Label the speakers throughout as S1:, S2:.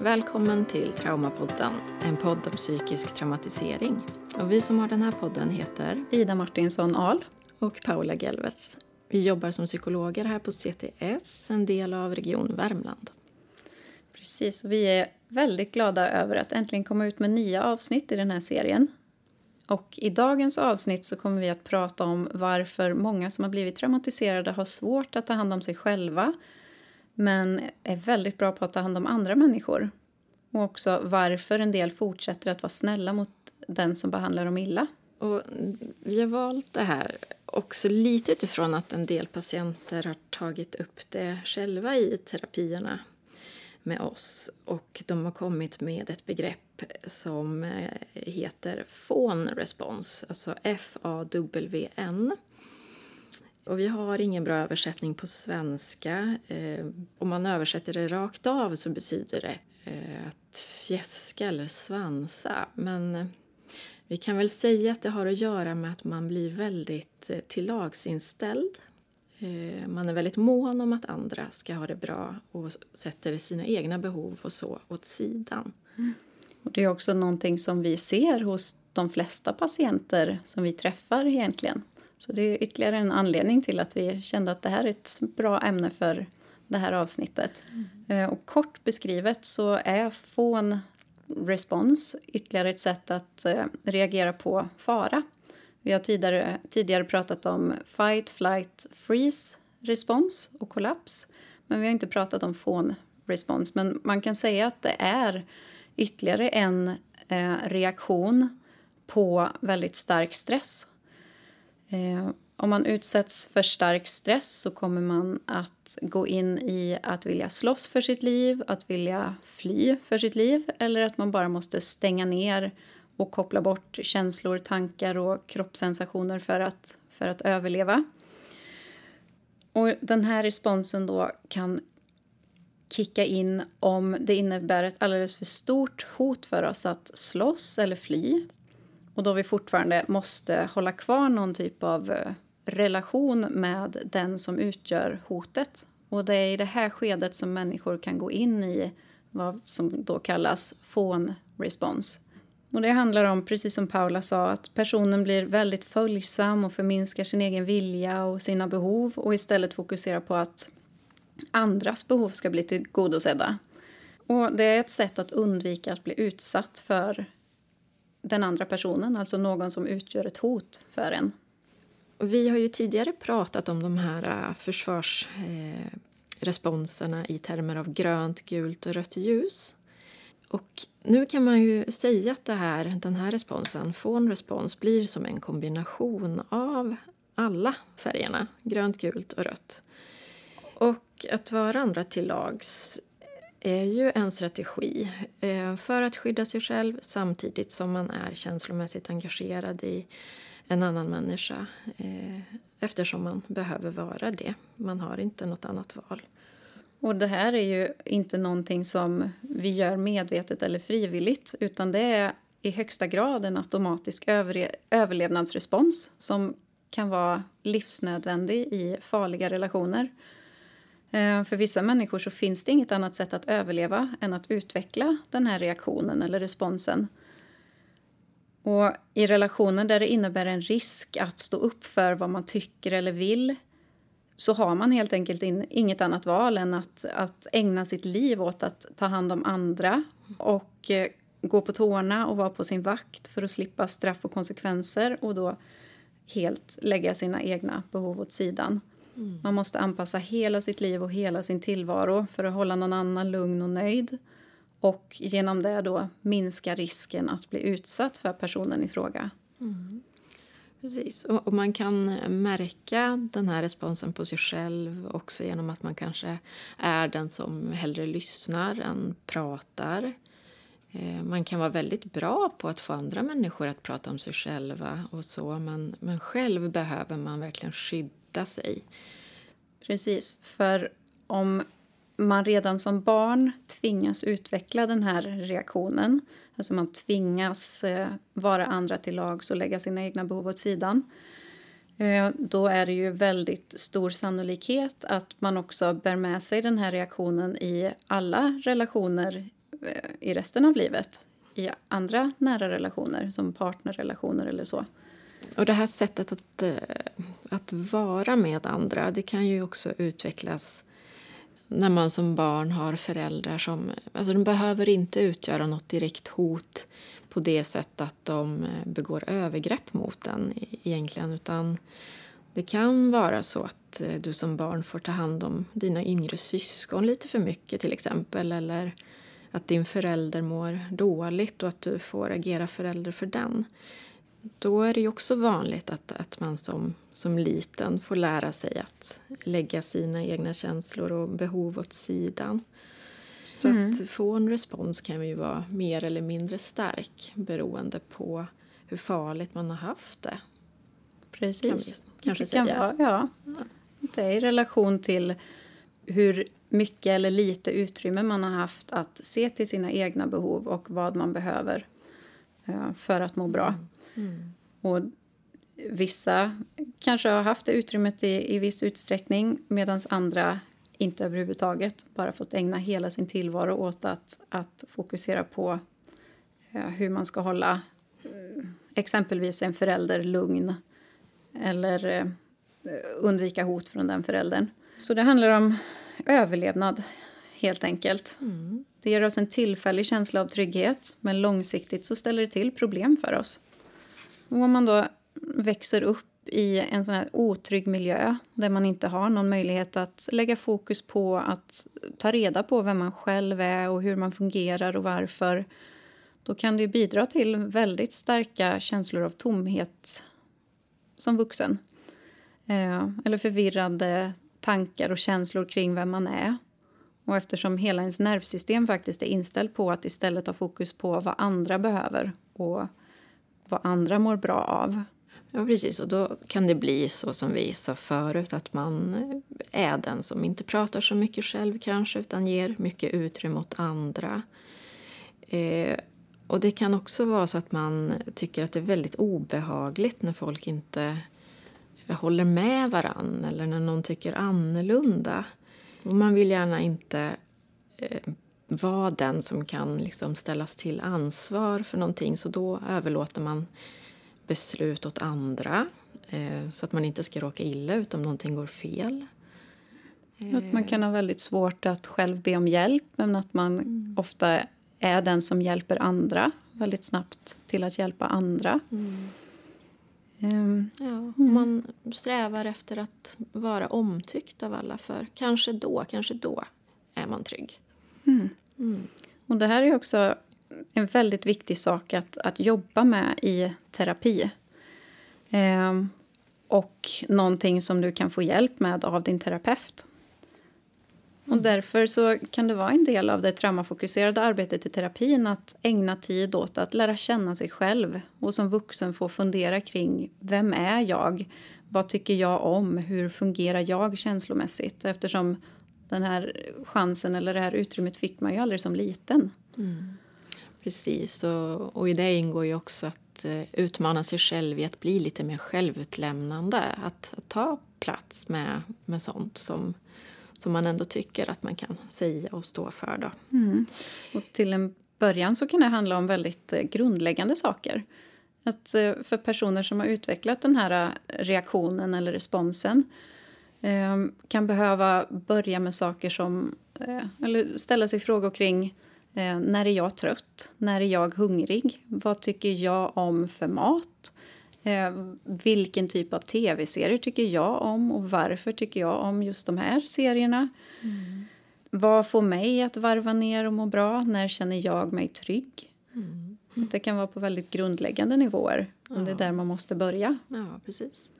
S1: Välkommen till Traumapodden, en podd om psykisk traumatisering. Och vi som har den här podden heter
S2: Ida Martinsson Ahl
S1: och Paula Gelves. Vi jobbar som psykologer här på CTS, en del av Region Värmland.
S2: Precis, vi är väldigt glada över att äntligen komma ut med nya avsnitt i den här serien. Och I dagens avsnitt så kommer vi att prata om varför många som har blivit traumatiserade har svårt att ta hand om sig själva men är väldigt bra på att ta hand om andra människor. Och också varför en del fortsätter att vara snälla mot den som behandlar dem illa.
S1: Och vi har valt det här också lite utifrån att en del patienter har tagit upp det själva i terapierna med oss. Och de har kommit med ett begrepp som eh, heter FAWN response, alltså F-A-W-N. Och vi har ingen bra översättning på svenska. Eh, om man översätter det rakt av så betyder det eh, att fjäska eller svansa. Men eh, vi kan väl säga att det har att göra med att man blir väldigt eh, tillagsinställd. Eh, man är väldigt mån om att andra ska ha det bra och sätter sina egna behov och så åt sidan.
S2: Mm. Och det är också någonting som vi ser hos de flesta patienter som vi träffar egentligen. Så det är ytterligare en anledning till att vi kände att det här är ett bra ämne för det här avsnittet. Mm. Och kort beskrivet så är fån respons ytterligare ett sätt att eh, reagera på fara. Vi har tidigare, tidigare pratat om fight, flight, freeze respons och kollaps. Men vi har inte pratat om fån respons. Men man kan säga att det är ytterligare en eh, reaktion på väldigt stark stress. Eh, om man utsätts för stark stress så kommer man att gå in i att vilja slåss för sitt liv, att vilja fly för sitt liv eller att man bara måste stänga ner och koppla bort känslor, tankar och kroppssensationer för att, för att överleva. Och den här responsen då kan kicka in om det innebär ett alldeles för stort hot för oss att slåss eller fly och då vi fortfarande måste hålla kvar någon typ av eh, relation med den som utgör hotet. Och det är i det här skedet som människor kan gå in i vad som då kallas phone response. Och det handlar om, precis som Paula sa, att personen blir väldigt följsam och förminskar sin egen vilja och sina behov och istället fokuserar på att andras behov ska bli tillgodosedda. Och det är ett sätt att undvika att bli utsatt för den andra personen, alltså någon som utgör ett hot för en.
S1: Vi har ju tidigare pratat om de här äh, försvarsresponserna eh, i termer av grönt, gult och rött ljus. Och nu kan man ju säga att det här, den här responsen, från respons, blir som en kombination av alla färgerna, grönt, gult och rött. Och att vara andra till lags är ju en strategi eh, för att skydda sig själv samtidigt som man är känslomässigt engagerad i en annan människa eh, eftersom man behöver vara det. Man har inte något annat val.
S2: Och det här är ju inte någonting som vi gör medvetet eller frivilligt utan det är i högsta grad en automatisk överlevnadsrespons som kan vara livsnödvändig i farliga relationer. Eh, för vissa människor så finns det inget annat sätt att överleva än att utveckla den här reaktionen eller responsen. Och I relationer där det innebär en risk att stå upp för vad man tycker eller vill så har man helt enkelt in, inget annat val än att, att ägna sitt liv åt att ta hand om andra och eh, gå på tårna och vara på sin vakt för att slippa straff och konsekvenser och då helt lägga sina egna behov åt sidan. Mm. Man måste anpassa hela sitt liv och hela sin tillvaro för att hålla någon annan lugn och nöjd och genom det då minska risken att bli utsatt för personen i fråga. Mm.
S1: Precis, och man kan märka den här responsen på sig själv också genom att man kanske är den som hellre lyssnar än pratar. Eh, man kan vara väldigt bra på att få andra människor att prata om sig själva och så men, men själv behöver man verkligen skydda sig.
S2: Precis, för om man redan som barn tvingas utveckla den här reaktionen, alltså man tvingas eh, vara andra till lags och lägga sina egna behov åt sidan, eh, då är det ju väldigt stor sannolikhet att man också bär med sig den här reaktionen i alla relationer eh, i resten av livet i andra nära relationer, som partnerrelationer eller så.
S1: Och det här sättet att, eh, att vara med andra, det kan ju också utvecklas när man som barn har föräldrar som... Alltså de behöver inte utgöra något direkt hot på det sättet att de eh, begår övergrepp mot en e-, egentligen. Utan det kan vara så att eh, du som barn får ta hand om dina yngre syskon lite för mycket till exempel. Eller att din förälder mår dåligt och att du får agera förälder för den. Då är det ju också vanligt att, att man som, som liten får lära sig att lägga sina egna känslor och behov åt sidan. Så mm. att få en respons kan ju vara mer eller mindre stark beroende på hur farligt man har haft det.
S2: Precis. Kan kanske det kan. Vara, ja. Det är i relation till hur mycket eller lite utrymme man har haft att se till sina egna behov och vad man behöver eh, för att må bra. Mm. Och vissa kanske har haft det utrymmet i, i viss utsträckning medan andra inte överhuvudtaget bara fått ägna hela sin tillvaro åt att, att fokusera på eh, hur man ska hålla eh, exempelvis en förälder lugn eller eh, undvika hot från den föräldern. Så det handlar om överlevnad, helt enkelt. Mm. Det ger oss en tillfällig känsla av trygghet men långsiktigt så ställer det till problem för oss. Och om man då växer upp i en sån här otrygg miljö där man inte har någon möjlighet att lägga fokus på att ta reda på vem man själv är och hur man fungerar och varför då kan det bidra till väldigt starka känslor av tomhet som vuxen. Eh, eller förvirrande tankar och känslor kring vem man är. Och eftersom hela ens nervsystem faktiskt är inställt på att istället ha fokus på vad andra behöver och vad andra mår bra av.
S1: Ja, precis. Och då kan det bli så som vi sa förut, att man är den som inte pratar så mycket själv kanske, utan ger mycket utrymme åt andra. Eh, och det kan också vara så att man tycker att det är väldigt obehagligt när folk inte håller med varann eller när någon tycker annorlunda. Och man vill gärna inte eh, vara den som kan liksom ställas till ansvar för någonting så då överlåter man beslut åt andra eh, så att man inte ska råka illa ut om någonting går fel.
S2: Att man kan ha väldigt svårt att själv be om hjälp men att man mm. ofta är den som hjälper andra väldigt snabbt till att hjälpa andra. Mm.
S1: Um, ja, mm. Man strävar efter att vara omtyckt av alla för kanske då, kanske då är man trygg.
S2: Mm. Mm. Och det här är också en väldigt viktig sak att, att jobba med i terapi. Um, och någonting som du kan få hjälp med av din terapeut. Och därför så kan det vara en del av det traumafokuserade arbetet i terapin att ägna tid åt att lära känna sig själv och som vuxen få fundera kring vem är jag? Vad tycker jag om? Hur fungerar jag känslomässigt? Eftersom den här chansen eller det här utrymmet fick man ju aldrig som liten. Mm.
S1: Precis, och, och i det ingår ju också att eh, utmana sig själv i att bli lite mer självutlämnande. Att, att ta plats med, med sånt som som man ändå tycker att man kan säga och stå för. Då.
S2: Mm. Och till en början så kan det handla om väldigt eh, grundläggande saker. Att eh, för personer som har utvecklat den här eh, reaktionen eller responsen ehm, kan behöva börja med saker som... Eller ställa sig frågor kring när är jag trött? När är jag hungrig? Vad tycker jag om för mat? Eh, vilken typ av tv-serier tycker jag om och varför tycker jag om just de här serierna? Mm. Vad får mig att varva ner och må bra? När känner jag mig trygg? Mm. Det kan vara på väldigt grundläggande nivåer. Ja. Det är där man måste börja.
S1: Ja, precis.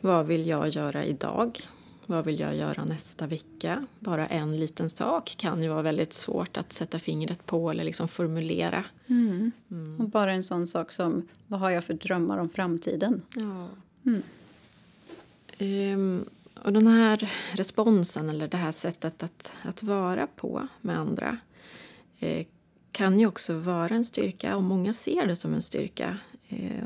S1: Vad vill jag göra idag? Vad vill jag göra nästa vecka? Bara en liten sak kan ju vara väldigt svårt att sätta fingret på eller liksom formulera.
S2: Mm. Mm. Och bara en sån sak som vad har jag för drömmar om framtiden?
S1: Ja. Mm. Um, och den här responsen eller det här sättet att, att vara på med andra eh, kan ju också vara en styrka och många ser det som en styrka. Eh,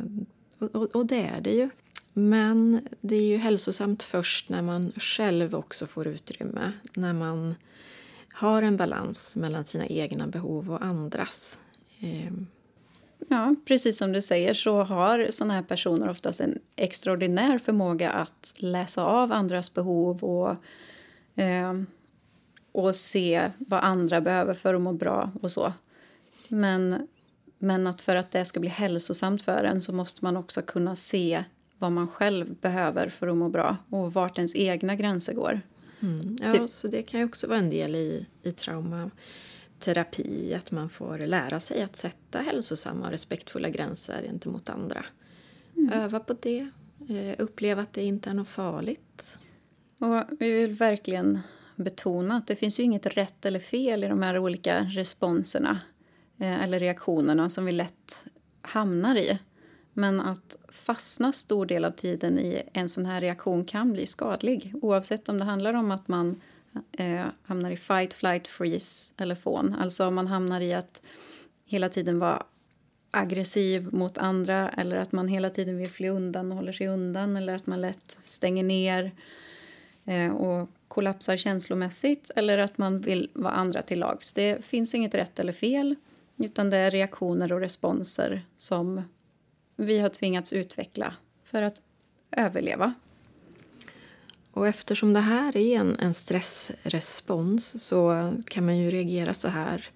S1: och, och, och det är det ju. Men det är ju hälsosamt först när man själv också får utrymme. När man har en balans mellan sina egna behov och andras. Ehm.
S2: Ja, precis som du säger så har såna här personer oftast en extraordinär förmåga att läsa av andras behov och, eh, och se vad andra behöver för att må bra och så. Men, men att för att det ska bli hälsosamt för en så måste man också kunna se vad man själv behöver för att må bra och vart ens egna gränser går.
S1: Mm. Ja, typ. så det kan ju också vara en del i, i traumaterapi, att man får lära sig att sätta hälsosamma och respektfulla gränser gentemot andra. Mm. Öva på det, eh, uppleva att det inte är något farligt.
S2: Och vi vill verkligen betona att det finns ju inget rätt eller fel i de här olika responserna eh, eller reaktionerna som vi lätt hamnar i. Men att fastna stor del av tiden i en sån här reaktion kan bli skadlig oavsett om det handlar om att man eh, hamnar i fight, flight, freeze eller fån. Alltså om man hamnar i att hela tiden vara aggressiv mot andra eller att man hela tiden vill fly undan och håller sig undan eller att man lätt stänger ner eh, och kollapsar känslomässigt eller att man vill vara andra till lags. Det finns inget rätt eller fel utan det är reaktioner och responser som vi har tvingats utveckla för att överleva.
S1: Och eftersom det här är en, en stressrespons så kan man ju reagera så här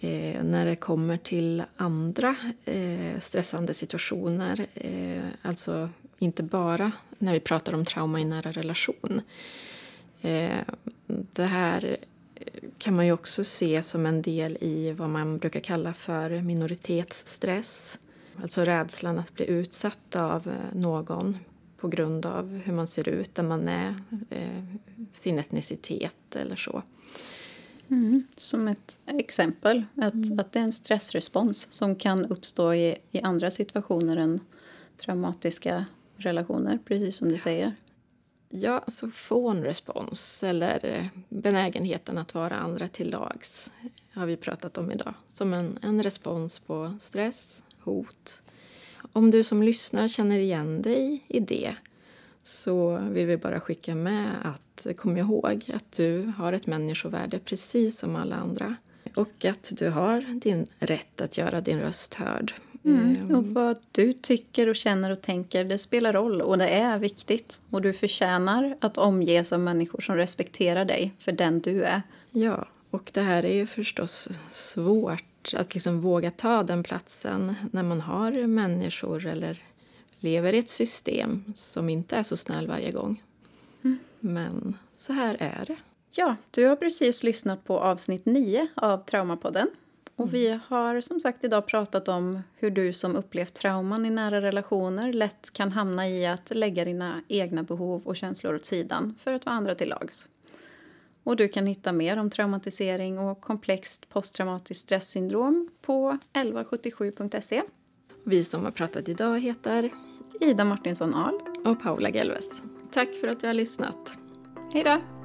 S1: eh, när det kommer till andra eh, stressande situationer. Eh, alltså inte bara när vi pratar om trauma i nära relation. Eh, det här kan man ju också se som en del i vad man brukar kalla för minoritetsstress. Alltså rädslan att bli utsatt av eh, någon på grund av hur man ser ut, där man är, eh, sin etnicitet eller så.
S2: Mm, som ett exempel, att, mm. att det är en stressrespons som kan uppstå i, i andra situationer än traumatiska relationer, precis som du säger.
S1: Ja, alltså fånrespons eller benägenheten att vara andra till lags har vi pratat om idag. Som en, en respons på stress, hot. Om du som lyssnar känner igen dig i det så vill vi bara skicka med att kom ihåg att du har ett människovärde precis som alla andra. Och att du har din rätt att göra din röst hörd.
S2: Mm. Ehm. Och vad du tycker och känner och tänker, det spelar roll och det är viktigt. Och du förtjänar att omges av människor som respekterar dig för den du är.
S1: Ja, och det här är ju förstås svårt att liksom våga ta den platsen när man har människor eller lever i ett system som inte är så snäll varje gång. Mm. Men så här är det.
S2: Ja, du har precis lyssnat på avsnitt 9 av Traumapodden. Och mm. vi har som sagt idag pratat om hur du som upplevt trauman i nära relationer lätt kan hamna i att lägga dina egna behov och känslor åt sidan för att vara andra till lags. Och du kan hitta mer om traumatisering och komplext posttraumatiskt stresssyndrom på 1177.se.
S1: Vi som har pratat idag heter
S2: Ida Martinsson Ahl
S1: och Paula Gelves. Tack för att du har lyssnat.
S2: Hej då!